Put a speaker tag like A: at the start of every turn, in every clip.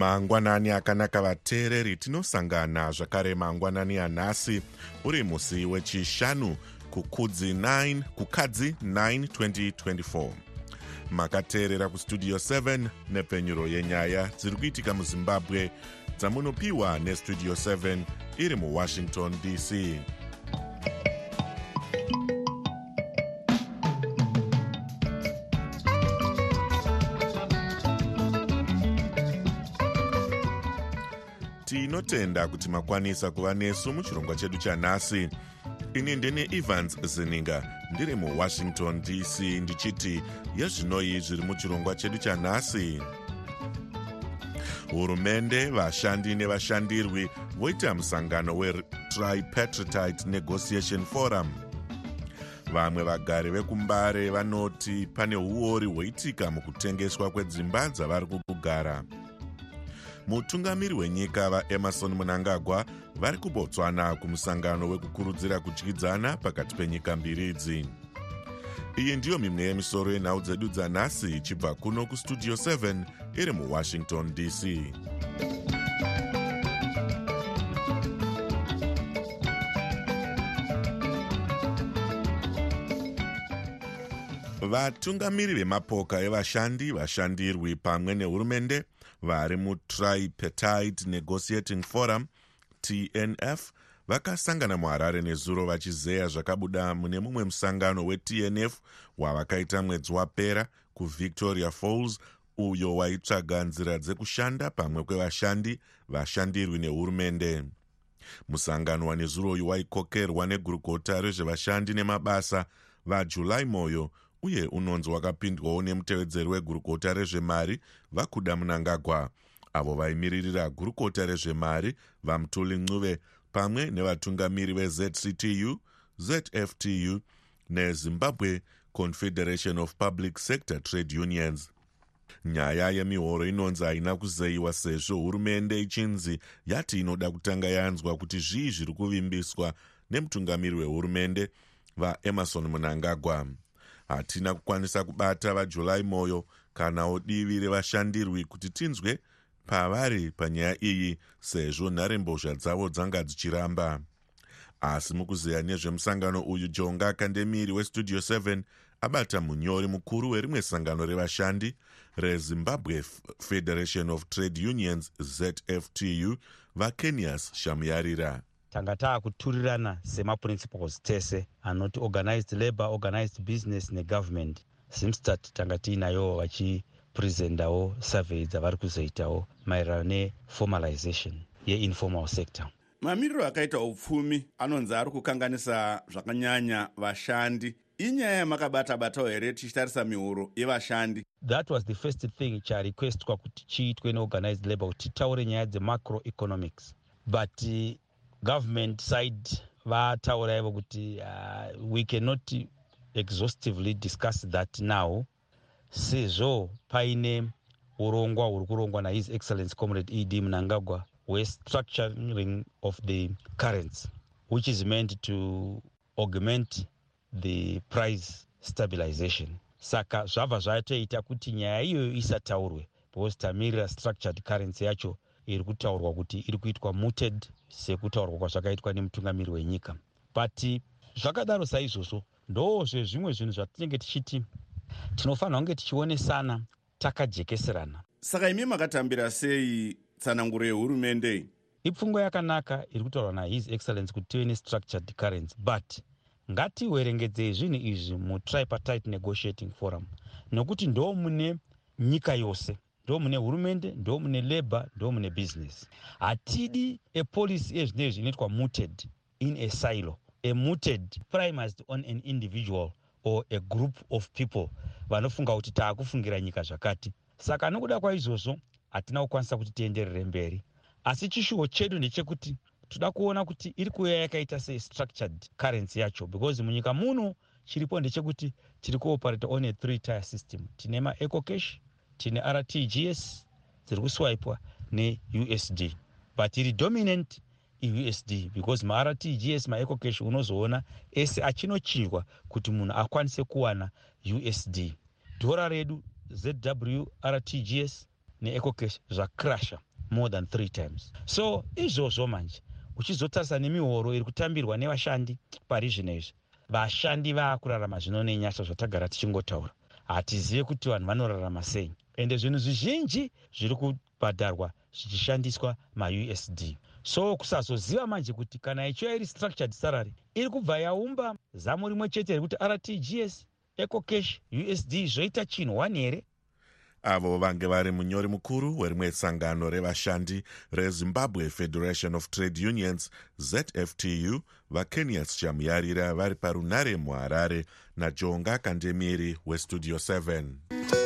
A: mangwanani akanaka vateereri tinosangana zvakare mangwanani anhasi. Uri musi wechishanu kukudzi 9 kukadzi 9 2024 makateerera kustudio 7 nepfenyuro yenyaya dziri kuitika muzimbabwe dzamunopiwa nestudio 7 iri muwashington dc tinotenda kuti makwanisa kuva nesu muchirongwa chedu chanhasi. Ini ndine evans zininga ndiri muwashington dc ndichiti yezvinoi zviri muchirongwa chedu chanhasi. Hurumende vashandi nevashandirwi voita musangano wetripatrotite negotiation forum. Vamwe vagari vekumbare vanoti pane uori hwoitika mukutengeswa kwedzimba dzavari kugara mutungamiri wenyika vaemarson munangagwa vari kubotswana kumusangano wekukurudzira kudyidzana pakati penyika mbiri idzi. Iyi ndiyo mimwe yemisoro yenhau dzedu dzanhasi ichibva kuno kustudio 7 iri muwashington dc vatungamiri vemapoka evashandi vashandirwi pamwe nehurumende vari mutripartite negotiating forum tnf vakasangana muharare nezuro vachizeya zvakabuda mune mumwe musangano wetnf wavakaita mwedzi wapera kuvictoria falls uyo waitsvaga nzira dzekushanda pamwe kwevashandi vashandirwi nehurumende. Musangano wanezuro uyu waikokerwa negurukota rezvevashandi nemabasa vajulai moyo uye unonzi wakapindwawo nemutevedzeri wegurukota rezvemari vakuda munangagwa. Avo vaimiririra gurukota rezvemari vamutuli ncuve pamwe nevatungamiri vezctu zftu nezimbabwe confederation of public sector trade unions. Nyaya yemihoro inonzi haina kuzeyiwa sezvo hurumende ichinzi yati inoda kutanga yanzwa kuti zvii zviri kuvimbiswa nemutungamiri wehurumende vaemarson munangagwa hatina kukwanisa kubata vajulai moyo kanawo divi revashandirwi kuti tinzwe pavari panyaya iyi sezvo nharembozha dzavo dzanga dzichiramba. Asi mukuzeya nezvemusangano uyu jonga akandemiri westudio 7 abata munyori mukuru werimwe sangano revashandi rezimbabwe federation of trade unions zftu vakenias shamuyarira
B: tanga taakuturirana semaprinciples tese anoti organized labour organized business negovernment zimstat tanga tiinayowo vachipresendawo survey dzavari kuzoitawo maererano neformalization yeinformal sector.
C: Mamiriro akaita upfumi anonzi ari kukanganisa zvakanyanya vashandi. Inyaya yamakabata-batawo here tichitarisa mihuro yevashandi?
B: That was the first thing charequestwa kuti chiitwe neorganized labour kuti titaure nyaya dzemacroeconomics but uh, government side vataura kuti uh, we cannot exhaustively discuss that now. Sezvo paine urongwa huri kurongwa nahis excellence comrade ed munangagwa westructuring of the currents which is meant to augment the price stabilization. Saka zvabva zvatoita kuti nyaya iyoyo isataurwe because tamirira structured currency yacho iri kutaurwa kuti iri kuitwa muted sekutaurwa kwazvakaitwa nemutungamiri wenyika. But zvakadaro saizvozvo ndo zvezvimwe zvinhu zvatinenge tichiti tinofanira kunge tichionesana takajekeserana.
C: Saka imi makatambira sei tsananguro yehurumende?
B: Ipfungwa yakanaka iri kutaurwa nahis excellence kuti tive nestructured currency but ngatiwerengedzei zvinhu izvi mutripartite negotiating forum nokuti ndo mune nyika yose ndo mune hurumende ndo mune labour ndo mune business. Hatidi epolicy ezvinezvi inoitwa muted in a silo. Amuted primised on an individual or a group of people vanofunga kuti taakufungira nyika zvakati. Saka nokuda kwaizvozvo hatina kukwanisa kuti tienderere mberi. Asi chishuwo chedu ndechekuti toda kuona kuti iri kuuya yakaita sestructured currency yacho because munyika muno chiripo ndechekuti tiri kuoperata on a three tire system tine maecocash tine rtgs dziri kuswipwa neusd but iri dominant iusd because martgs maecocash unozoona ese achinochinjwa kuti munhu akwanise kuwana usd dhora redu zw rtgs neecocash zvacrusha more than three times. So izvozvo manje uchizotarisa nemihoro iri kutambirwa nevashandi pari zvino izvi vashandi vaakurarama zvino nenyasha zvatagara tichingotaura. Hatizive kuti vanhu vanorarama sei ende zvinhu zvizhinji zviri kubhadharwa zvichishandiswa mausd so kusazoziva manje kuti kana ichiva iri structured salary iri kubva yaumba zamo rimwe chete rekuti rtgs ecocash usd zvoita chinhwani here?
A: Avo vange vari munyori mukuru werimwe sangano revashandi rezimbabwe federation of trade unions zftu vakenias chamuyarira vari parunare muharare najonga kandemiri westudio 7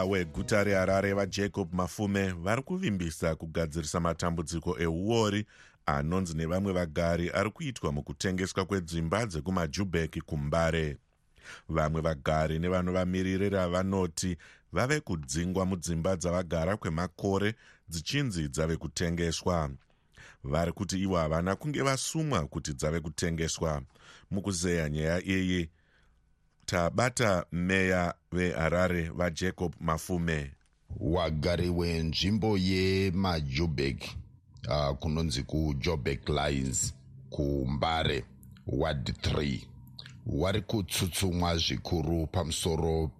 A: meya weguta reharare vajacob mafume vari kuvimbisa kugadzirisa matambudziko euori anonzi nevamwe vagari ari kuitwa mukutengeswa kwedzimba dzekumajubek kumbare. Vamwe vagari nevanovamiririra vanoti vave kudzingwa mudzimba dzavagara kwemakore dzichinzi dzave kutengeswa. Vari kuti ivo havana kunge vasumwa kuti dzave kutengeswa. Mukuzeya nyaya iyi tabata meya veharare vajacob mafume.
D: Wagari wenzvimbo yemajubek uh, kunonzi kujobek lines kumbare ward 3 wari kutsutsumwa zvikuru pamusoro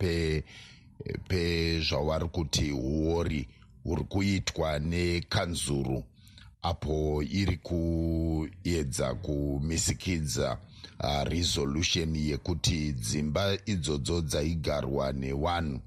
D: pezvavari pe kuti uori huri kuitwa nekanzuru apo iri kuedza kumisikidza uh, resolution yekuti dzimba idzodzo dzaigarwa newanhu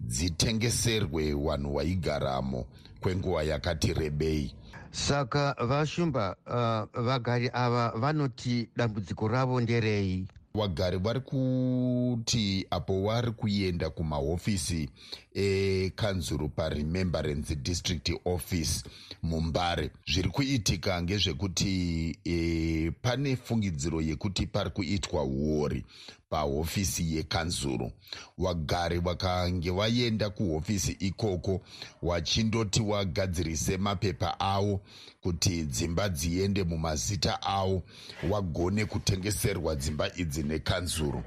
D: dzitengeserwe wanhu waigaramo kwenguva yakati rebei.
E: Saka vashumba uh, vagari ava vanoti dambudziko ravo nderei
D: wagari vari kuti apo wari kuenda kumahofisi ekanzuru paremembrance district office mumbare. Zviri kuitika ngezvekuti e, pane fungidziro yekuti pari kuitwa uori pahofisi yekanzuru. Wagari wakange waenda kuhofisi ikoko wachindoti wagadzirise mapepa avo kuti dzimba dziende mumazita avo wagone kutengeserwa dzimba idzi nekanzuru.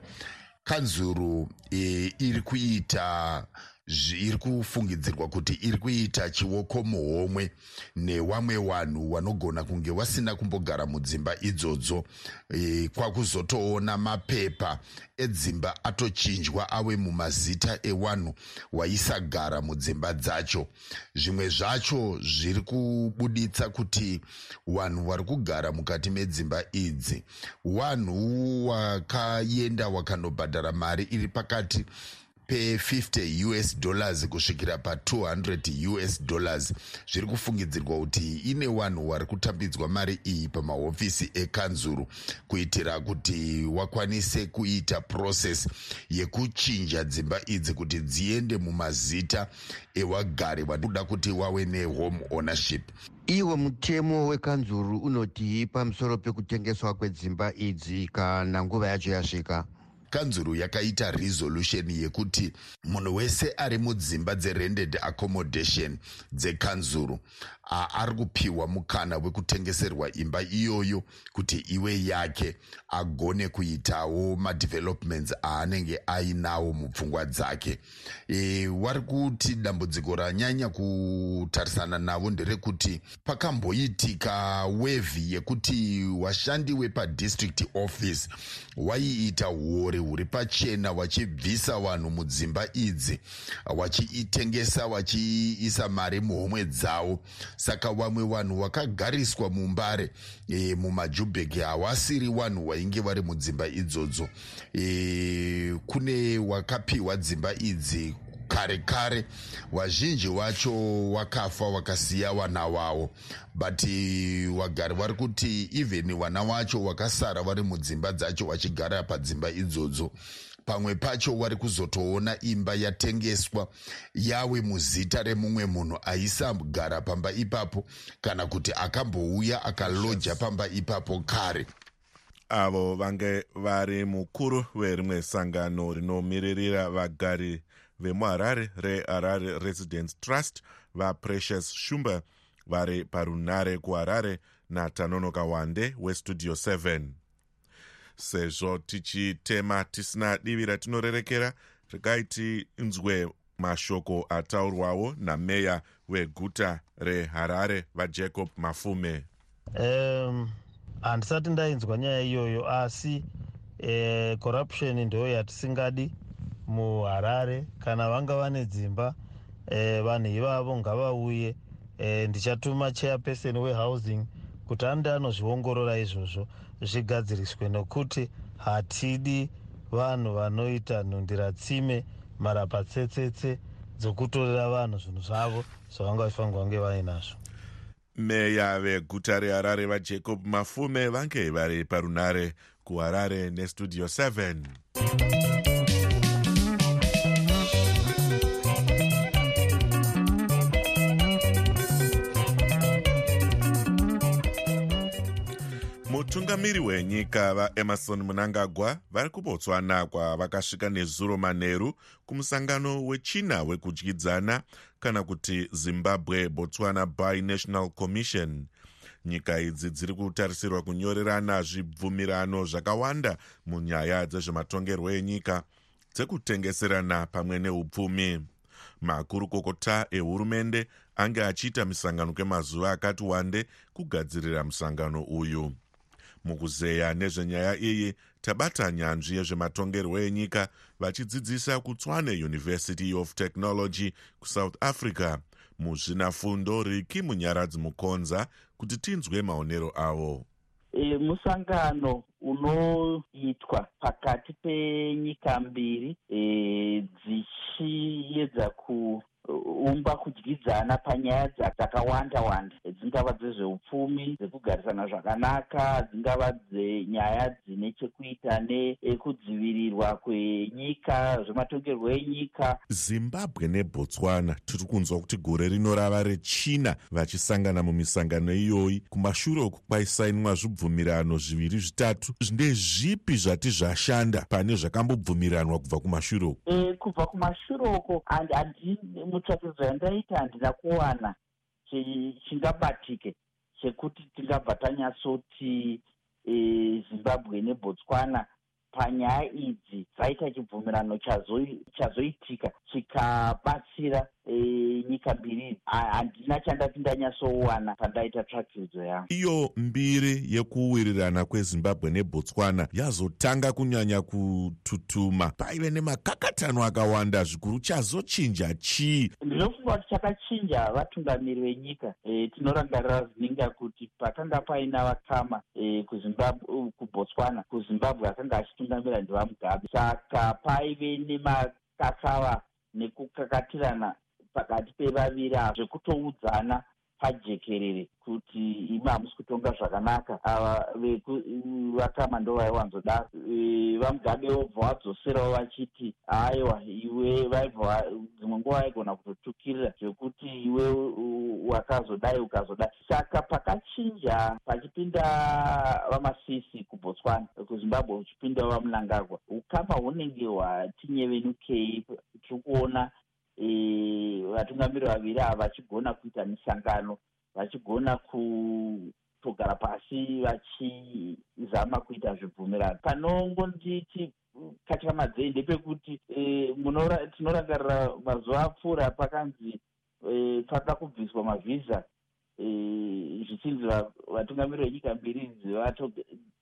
D: Kanzuru e, iri kuita iri kufungidzirwa kuti iri kuita chioko muhomwe newamwe wanhu wanogona kunge vasina kumbogara mudzimba idzodzo. E, kwakuzotoona mapepa edzimba atochinjwa ave mumazita ewanhu waisagara mudzimba dzacho. Zvimwe zvacho zviri kubuditsa kuti wanhu vari kugara mukati medzimba idzi. Wanhu wakaenda wakandobhadhara mari iri pakati pe50 us dollars kusvikira pa200 us dollars. Zviri kufungidzirwa kuti ine vanhu vari kutambidzwa mari iyi pamahofisi ekanzuru kuitira kuti wakwanise kuita process yekuchinja dzimba idzi kuti dziende mumazita ewagari vanoda kuti wave nehome ownership.
E: Iwo mutemo wekanzuru unoti pamusoro pekutengeswa kwedzimba idzi kana nguva yacho yasvika
D: kanzuru yakaita resolution yekuti munhu wese ari mudzimba dzerented accommodation dzekanzuru ari kupiwa mukana wekutengeserwa imba iyoyo kuti iwe yake agone kuitawo madevelopments aanenge ainawo mupfungwa dzake. E, wari kuti dambudziko ranyanya kutarisana navo nderekuti pakamboitika wevhi yekuti washandi wepadistrict office waiita uori huri pachena wachibvisa vanhu mudzimba idzi wachiitengesa wachiisa mari muhomwe dzavo. Saka vamwe vanhu vakagariswa mumbare e, mumajubheki havasiri vanhu vainge vari mudzimba idzodzo. E, kune wakapiwa dzimba idzi kare kare vazhinji vacho wakafa wakasiya vana vavo but wagari vari kuti even vana vacho wakasara vari mudzimba dzacho vachigara padzimba idzodzo. Pamwe pacho wari kuzotoona imba yatengeswa yawe muzita remumwe munhu aisagara pamba ipapo kana kuti akambouya akaloja pamba ipapo kare.
A: Avo vange vari mukuru werimwe sangano rinomiririra vagari vemuharare reharare residence trust vaprecious shumba vari parunare kuharare natanonoka wande westudio 7 sezvo tichitema tisina divi ratinorerekera regai tinzwe mashoko ataurwawo nameya weguta reharare vajacob mafume.
F: Um handisati ndainzwa nyaya iyoyo asi eh, corruption ndo yatisingadi muharare. Kana vanga vane dzimba eh, vanhu ivavo ngavauye. Eh, ndichatuma chairperson wehousing kuti ande anozviongorora izvozvo. Zvigadziriswe nokuti hatidi vanhu vanoita nhundira tsime marapatsetsetse dzokutorera vanhu zvinhu zvavo zvavanga vachifanirwa kunge vainazvo.
A: Meya veguta reharare vajacob mafume vange vari parunare kuharare nestudio 7 mutungamiri wenyika vaemarson munangagwa vari kubotswana kwavakasvika nezuro manheru kumusangano wechina wekudyidzana kana kuti zimbabwe botswana binational commission. Nyika idzi dziri kutarisirwa kunyorerana zvibvumirano zvakawanda munyaya dzezvematongerwo enyika dzekutengeserana pamwe neupfumi. Makurukokota ehurumende ange achiita misangano kwemazuva akati wande kugadzirira musangano uyu mukuzeya nezvenyaya iyi tabata nyanzvi yezvematongerwo enyika vachidzidzisa kutswane university of technology kusouth africa. Muzvinafundo riki munyaradzi mukonza kuti tinzwe maonero avo
G: e, musangano unoitwa pakati penyika mbiri e, dzichiedza ku umba kudyidzana panyaya dzakawanda wanda dzingava dzezveupfumi dzekugarisana zvakanaka dzingava dzenyaya dzine chekuita nekudzivirirwa kwenyika zvematongerwo enyika.
A: Zimbabwe nebotswana tiri kunzwa kuti gore rino rava rechina vachisangana mumisangano iyoyi. Kumashure uku kwaisainwa zvibvumirano zviviri zvitatu. Ndezvipi zvati zvashanda pane zvakambobvumiranwa kubva kumashure uku?
G: E, kubva kumashure uko mutsvakidzo yandaita handina kuwana chingabatike chekuti tingabva tanyatsoti e, zimbabwe nebotswana. Panyaya idzi dzaita chibvumirano chazoitika chikabatsira e, nyika mbiri handina chandati ndanyatsowana pandaita tsvakidzo yangu
A: iyo mbiri yekuwirirana kwezimbabwe nebotswana yazotanga kunyanya kututuma. Paive nemakakatano akawanda zvikuru chazochinja chii?
G: Ndinofunga kuti chakachinja vatungamiri venyika. E, tinorangarira zininga kuti pakanga paina vakama e, kuzimbabwe kubotswana kuzimbabwe akanga achitungamira ndivamugabe. Saka paive nemakakava nekukakatirana pakati pevaviri ava zvekutoudzana pajekerere kuti imi hamusi kutonga zvakanaka. Ava vakama ndo vaiwanzodaro vamugabe vobva vadzoserawo vachiti aiwa iwe vaibva dzimwe nguva vaigona kutotukirira zvekuti iwe wakazodai ukazodai. Saka pakachinja pachipinda vamasisi kubotswana kuzimbabwe uchipinda vamunangagwa ukama hunenge hwatinyevenukei tiri kuona vatungamiri vaviri ava vachigona kuita misangano vachigona kutogara pasi vachizama kuita zvibvumirano. Panongonditi katyamadzei ndepekuti tinorangarira mazuva apfuura pakanzi pada kubviswa mavhiza zvichinzi vatungamiri venyika mbiri idzi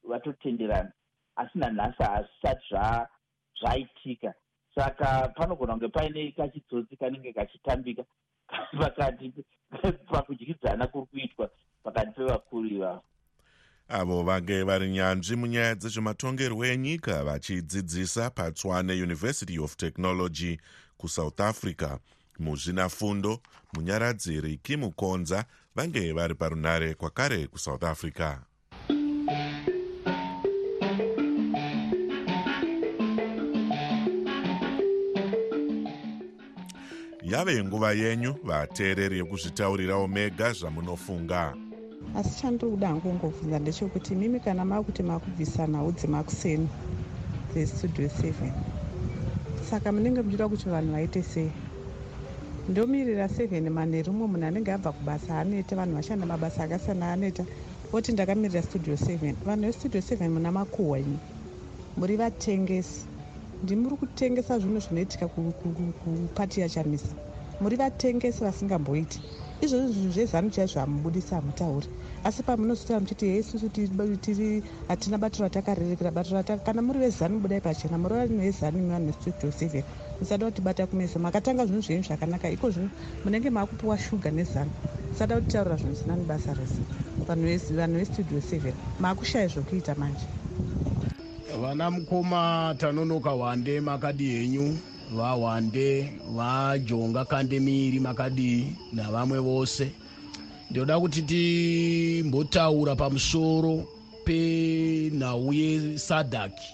G: vatotenderana. Asi nanhasi hazvisati zvaitika saka panogona kunge paine kachitsotsi kanenge kachitambika pakati pakudyidzana kuri kuitwa pakati pevakuru ivavo
A: avo vange vari nyanzvi munyaya dzezvematongerwo enyika vachidzidzisa patswane university of technology kusouth africa. Muzvinafundo munyaradzi riki mukonza vange vari parunare kwakare kusouth africa yave nguva yenyu vateereri yekuzvitaurirawo mega zvamunofunga.
H: Asi chandoda hangu ngobvunza ndechekuti mimi kana makuti makubvisa nhau dzemakuseni dzestudio 7 saka munenge muchida kuti vanhu vaite sei? Ndomirira seven manheru umwe munhu anenge abva kubasa aneta vanhu vashanda mabasa akasiyana aneta oti ndakamirira studio seven. Vanhu vestudio seven muna makuhwa imi muri vatengesi ndimuri kutengesa zvinhu zvinoitika kupati yachamisa muri vatengesi vasingamboiti. Izvozvo zvinhu zvezanu chaizvo hamubudisa hamutauri asi pamunozotara muchiti heisusu tiri hatina bato ratakarerekera bato kana muri vezanu budai pachena muri vanhu vezanu imi vanhu vestudio seven musada kutibata kumeso makatanga zvinhu zvenyu zvakanaka. Iko zvino munenge maakupiwa shuga nezano musada kutitaurira zvinhu zvinani basa rese. Vanhu vestudio seven maakushaya zvokuita manje
I: vana mukoma tanonoka hwande makadi henyu vahwande vajonga kandemiri makadii navamwe vose. Ndoda kuti timbotaura pamusoro penhau yesadhaki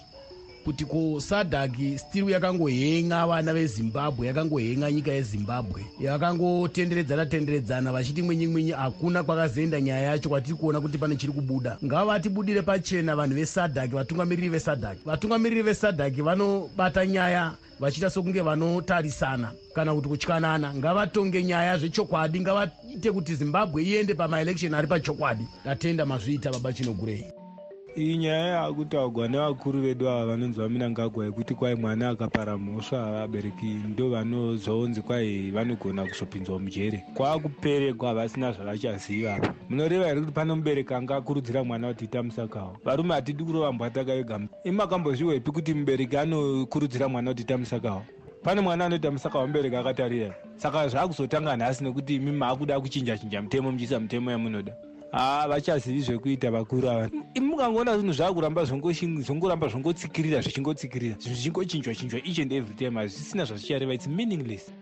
I: kuti ko sadhaki still yakangohenga vana vezimbabwe yakangohenga nyika yezimbabwe. Yakangotenderedzana tenderedzana vachiti mwinyi mwinyi hakuna kwakazoenda nyaya yacho kwatiri kuona kuti pane chiri kubuda. Ngavatibudire pachena vanhu vesadhaki vatungamiriri vesadhaki. Vatungamiriri vesadhaki vanobata nyaya vachiita sokunge vanotarisana kana kuti kutyanana ngavatonge nyaya zvechokwadi ngavaite kuti zimbabwe iende pamaelection ari pachokwadi. Ndatenda mazviita baba chinogurei
J: iyi nyaya yakutaurwa nevakuru vedu ava vanonzi vaminangagwa yekuti kwai mwana akapara mhosva vabereki ndo vanozonzi kwai vanogona kuzopinzwa mujere. Kwaakuperekwa vasina zvavachaziva. Munoreva here kuti pane mubereki anga akurudzira mwana kuti ita musakawo? Varume hatidi kurova mbwataka ega imakambozviwepi kuti mubereki anokurudzira mwana kuti ita musakawo? Pane mwana anoita musaka wamubereki akatarira. Saka zvaakuzotanga nhasi nekuti imi maakuda kuchinja chinja mutemo muchiisa mutemo yamunoda haa vachazivi zvekuita vakuru ava. Mukangoona zvinhu zvaakuramba zvongoramba zvongotsikirira zvichingotsikirira zvinhu zvichingochinjwa chinjwa each and every time hazvisina zvazvichareva its meaningless.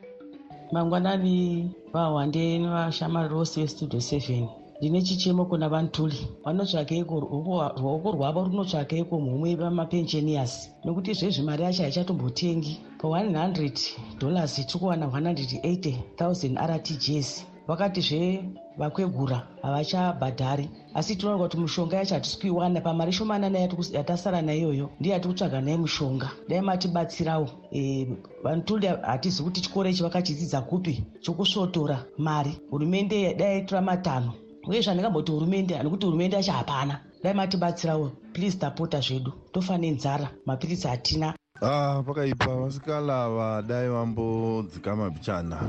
K: Mangwanani vahwande nevashamari rose vestudio seven. Ndine chichemo kuna vantuli. Vanotsvakeiko ruoko rwavo runotsvakeiko mhumwe vamapenshenias nokuti zvezvi mari yacho haichatombotengi. Pa100 dollars tiri kuwana 180 000 rtgs vakatizve vakwegura havachabhadhari asi tinoona kuti mushonga yacho hatisi kuiwana pamari shomanana yatasara naiyoyo ndiye hati kutsvaga naye mushonga. Dai matibatsirawo. E, vantuli hatizi kuti chikoro ichi vakachidzidza kupi? Chokusvotora mari. Hurumende dai yaitora matanho uye zvandingamboti hurumende nekuti hurumende yacho hapana. Dai matibatsirawo. Please tapota zvedu. Tofa nenzara mapirisi hatina.
L: Ah pakaipa vasikalava dai vambodzika mapichana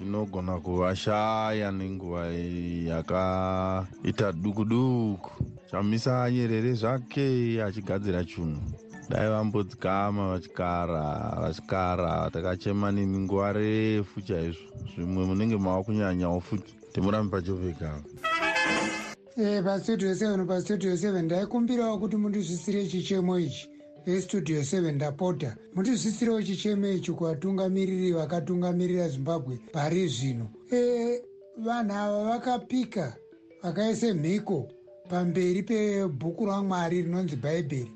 L: tinogona kuvashaya nenguva yakaita duku duku chamisa nyerere zvake achigadzira chunhu dai vambodzikama vachikara vachikara takachema nini nguva refu chaizvo. Zvimwe munenge mava kunyanyawo futi timurambe pachoveka
M: pastudio 7 pastudio 7 ndaikumbirawo kuti mundizvisire chichemo ichi vestudio 7 ndapota. Mundizvisirewo chichemo ichi kuvatungamiriri vakatungamirira zimbabwe pari zvino. E, vanhu ava vakapika vakaise mhiko pamberi pebhuku ramwari rinonzi bhaibheri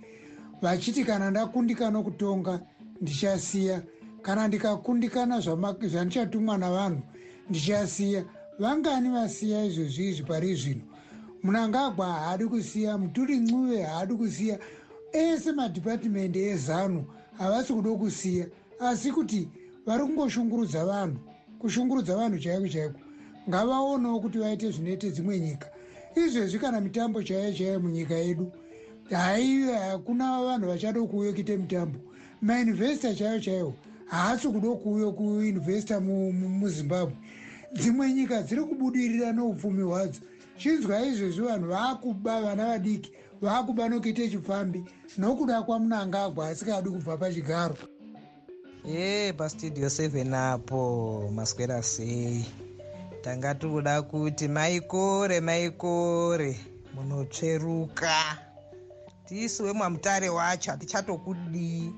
M: vachiti kana ndakundikana kutonga ndichasiya. Kana ndikakundikana zvandichatumwa navanhu ndichasiya. Vangani vasiya izvozvi izvi pari zvino? Munangagwa haadi kusiya muturi ncuve haadi kusiya ese madhipatimendi ezanu havasi kudo kusiya asi kuti vari kungoshungurudza vanhu kushungurudza vanhu chaiko chaiko ngavaonewo kuti vaite zvinoite dzimwe nyika. Izvezvi kana mitambo chaiyo chaiyo munyika yedu haive hakuna vanhu vachado kuuyo kuite mitambo. Mainvesta chaiyo chaiwo haasi kudo kuuyo kuinvesta muzimbabwe. Dzimwe nyika dziri kubudirira neupfumi hwadzo. Chinzwa izvezvi vanhu vaakuba vana vadiki vaakuba nokuite chifambi nokuda kwamunangagwa asikadi kubva pachigaro.
N: Ye pastudio 7 apo maswera sei. Tanga tikuda kuti maikore maikore munotsveruka tisiwe mwamutare wacho hatichatokudii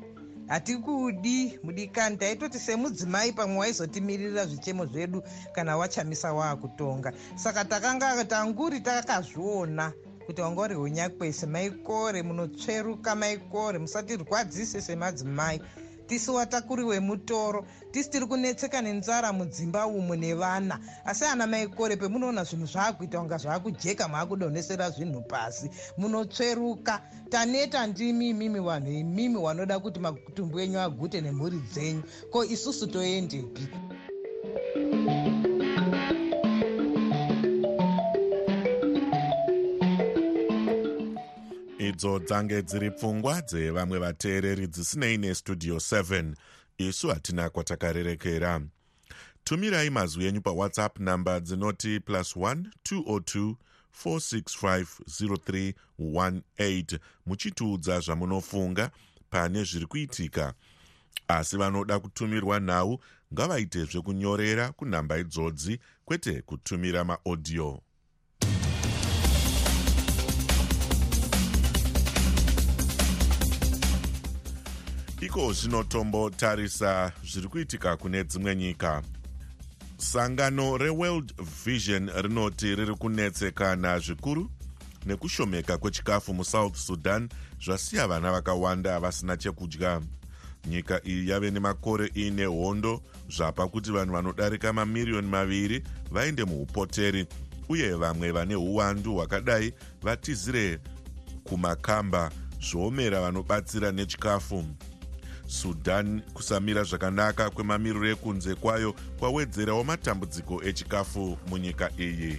N: hatikudi mudikani. Taitoti semudzimai pamwe waizotimirira zvichemo zvedu kana wachamisa waakutonga. Saka takanga tanguri takazviona kuti wanga uri hunyakwese maikore munotsveruka maikore musatirwadzise semadzimai. Tisi watakuriwe mutoro tisi tiri kunetseka nenzara mudzimba umo nevana. Asi ana maikore pemunoona zvinhu zvaakuita kunga zvaakujeka maakudonhesera zvinhu pasi. Munotsveruka. Taneta ndimi imimi vanhu imimi vanoda kuti matumbu enyu agute nemhuri dzenyu. Ko isusu toendepi
A: idzo dzange dziri pfungwa dzevamwe vateereri dzisinei nestudio 7 isu hatina kwatakarerekera. Tumirai mazwi enyu pawhatsapp namba dzinoti plus 1 202 465 muchitiudza zvamunofunga pane zviri kuitika. Asi vanoda kutumirwa nhau ngavaite zvekunyorera kunhamba idzodzi kwete kutumira maodhiyo iko zvinotombotarisa zviri kuitika kune dzimwe nyika. Sangano reworld vision rinoti riri kunetsekana zvikuru nekushomeka kwechikafu musouth sudan zvasiya vana vakawanda vasina chekudya. Nyika iyi yave nemakore iine hondo zvapa kuti vanhu vanodarika mamiriyoni maviri vaende muupoteri uye vamwe vane uwandu hwakadai vatizire kumakamba zvoomera vanobatsira nechikafu sudan kusamira zvakanaka kwemamiriro ekunze kwayo kwawedzerawo matambudziko echikafu munyika iyi.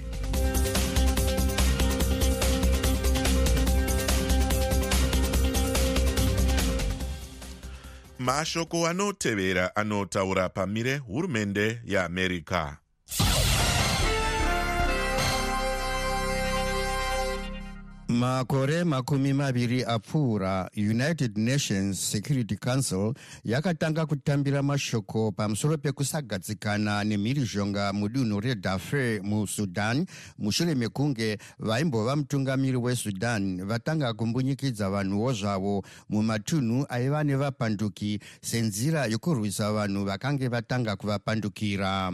A: Mashoko anotevera anotaura pamire hurumende yeamerica
E: makore makumi maviri apfuura united nations security council yakatanga kutambira mashoko pamusoro pekusagadzikana nemhirizhonga mudunhu redarfur musudan. Mushure mekunge vaimbova mutungamiri wesudan vatanga kumbunyikidza vanhuwo zvavo mumatunhu aiva nevapanduki senzira yokurwisa vanhu vakange vatanga kuvapandukira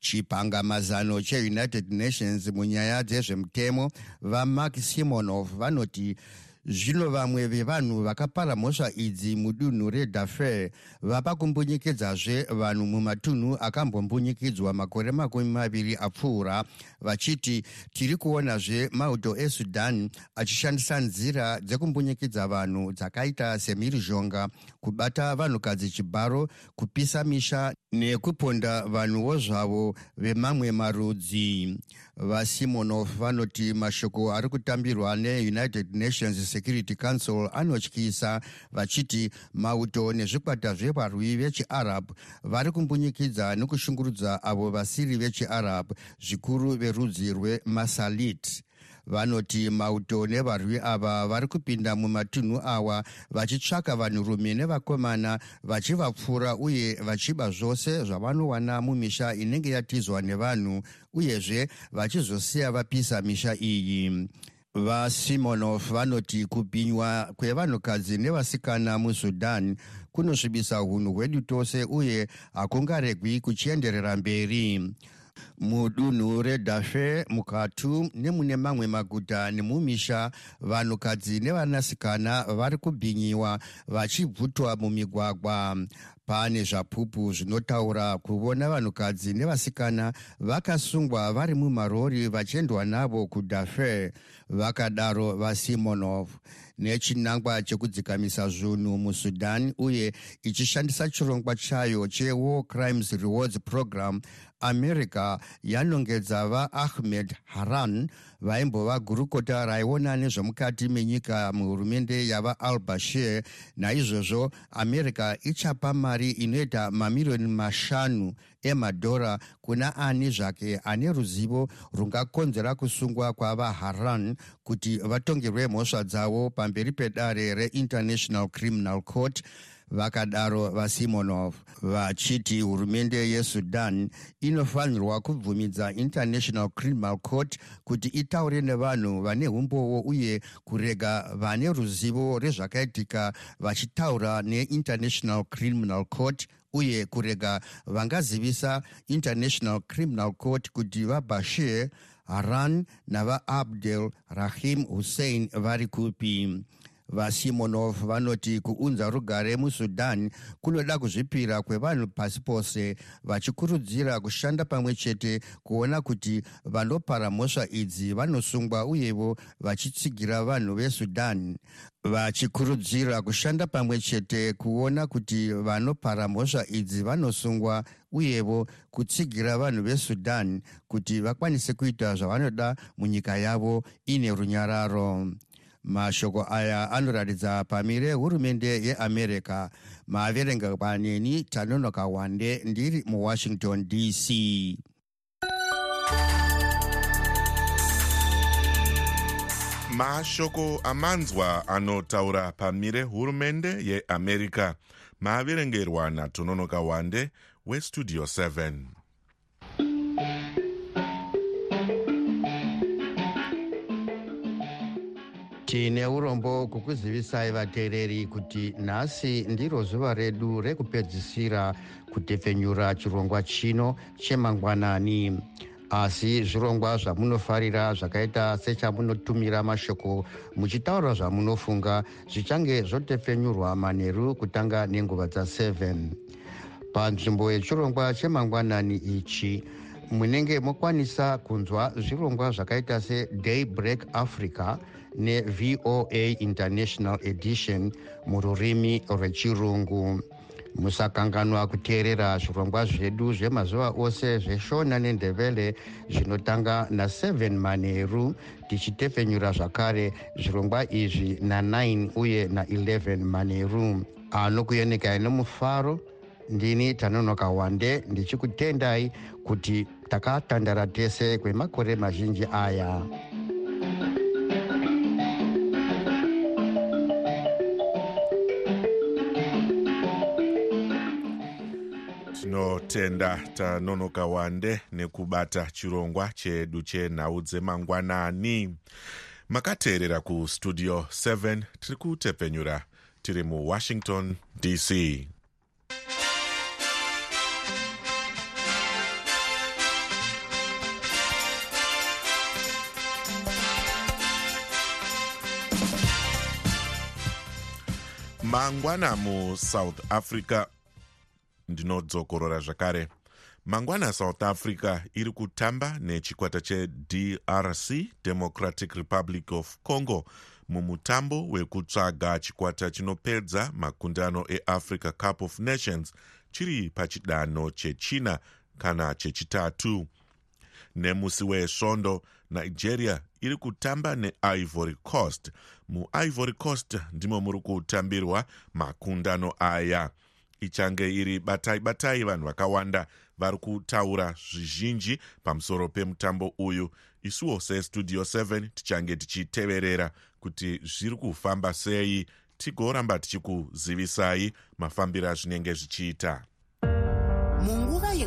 E: chipangamazano cheunited nations munyaya dzezvemutemo vamark simonov vanoti zvino vamwe vevanhu vakapara mhosva idzi mudunhu redarfur vapa kumbunyikidzazve vanhu mumatunhu akambombunyikidzwa makore makumi maviri apfuura vachiti tiri kuonazve mauto esudan achishandisa nzira dzekumbunyikidza vanhu dzakaita semhirizhonga kubata vanhukadzi chibharo kupisa misha nekuponda vanhuwo zvavo vemamwe marudzi. Vasimonov vanoti mashoko ari kutambirwa neunited nations security council anotyisa vachiti mauto nezvikwata zvevarwi vechiarab vari kumbunyikidza nekushungurudza avo vasiri vechiarab zvikuru verudzi rwemasalit. Vanoti mauto nevarwi ava vari kupinda mumatunhu awa vachitsvaka vanhurume nevakomana vachivapfura uye vachiba zvose zvavanowana mumisha inenge yatizwa nevanhu uyezve vachizosiya vapisa misha iyi vasimonov vanoti kubhinywa kwevanhukadzi nevasikana musudan kunosvibisa unhu hwedu tose uye hakungaregwi kuchienderera mberi. Mudunhu redarfur mukatu nemune mamwe maguta nemumisha vanhukadzi nevanasikana vari kubhinyiwa vachibvutwa mumigwagwa pane zvapupu zvinotaura kuvona vanhukadzi nevasikana vakasungwa vari mumarori vachiendwa navo kudarfur vakadaro vasimonov. Nechinangwa chekudzikamisa zvinhu musudan uye ichishandisa chirongwa chayo chewar crimes rewards program america yanongedza vaahmed haran vaimbova gurukota raiona nezvemukati menyika muhurumende yavaal bashir. Naizvozvo america ichapa mari inoita mamiriyoni mashanu emadhora kuna ani zvake ane ruzivo rungakonzera kusungwa kwavaharan kuti vatongerwe mhosva dzavo pamberi pedare reinternational criminal court vakadaro vasimonov. Vachiti hurumende yesudan inofanirwa kubvumidza international criminal court kuti itaure nevanhu vane umbowo uye kurega vane ruzivo rezvakaitika vachitaura neinternational criminal court uye kurega vangazivisa international criminal court kuti vabashir haran navaabdel rahim hussein vari kupi vasimonov vanoti kuunza rugare musudan kunoda kuzvipira kwevanhu pasi pose vachikurudzira kushanda pamwe chete kuona kuti vanopara mhosva idzi vanosungwa uyevo vachitsigira vanhu vesudan. Vachikurudzira kushanda pamwe chete kuona kuti vanopara mhosva idzi vanosungwa uyevo kutsigira vanhu vesudan kuti vakwanise kuita zvavanoda munyika yavo ine runyararo mashoko aya anoratidza pamire hurumende yeamerica maverenga paneni tanonoka wande ndiri muwashington dc
A: mashoko amanzwa anotaura pamire hurumende yeamerica maaverengerwa natononoka wande westudio 7
E: tine urombo kukuzivisai vateereri kuti nhasi ndiro zuva redu rekupedzisira kutepfenyura chirongwa chino chemangwanani. Asi zvirongwa zvamunofarira zvakaita sechamunotumira mashoko muchitaura zvamunofunga zvichange zvotepfenyurwa manheru kutanga nenguva dza7 panzvimbo yechirongwa chemangwanani ichi munenge mokwanisa kunzwa zvirongwa zvakaita seday break africa nevoa international edition mururimi rwechirungu. Musakanganwa kuteerera zvirongwa zvedu zvemazuva ose zveshona nendevele zvinotanga na7 manheru tichitepfenyura zvakare zvirongwa izvi na9 uye na11 manheru anokuyenekai nomufaro ndini tanonoka wande ndichikutendai kuti takatandara tese kwemakore mazhinji aya.
A: Tinotenda tanonoka wande nekubata chirongwa chedu chenhau dzemangwanani. Makateerera kustudio 7 tiri kutepfenyura tiri muwashington dc mangwana musouth africa ndinodzokorora zvakare. Mangwana south africa iri kutamba nechikwata chedrc democratic republic of congo mumutambo wekutsvaga chikwata chinopedza makundano eafrica cup of nations chiri pachidanho chechina kana chechitatu. Nemusi wesvondo nigeria iri kutamba neivory coast. Muivory coast ndimo muri kutambirwa makundano aya. Ichange iri batai batai vanhu vakawanda vari kutaura zvizhinji pamusoro pemutambo uyu. Isuwo sestudio 7 tichange tichiteverera kuti zviri kufamba sei tigoramba tichikuzivisai mafambiro azvinenge zvichiita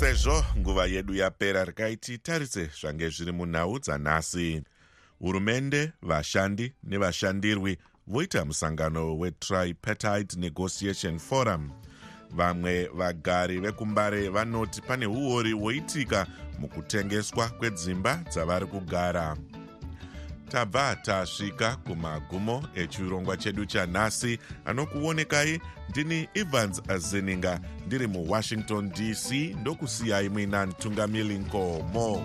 A: sezvo nguva yedu yapera rikaiti tarise zvange zviri munhau dzanhasi. Hurumende vashandi nevashandirwi voita musangano wetripartite negotiation forum. Vamwe vagari vekumbare vanoti pane uori hwoitika mukutengeswa kwedzimba dzavari kugara tabva tasvika kumagumo echirongwa chedu chanhasi anokuonekai ndini evans azeninga ndiri muwashington dc ndokusiyai muina ntungamili nkomo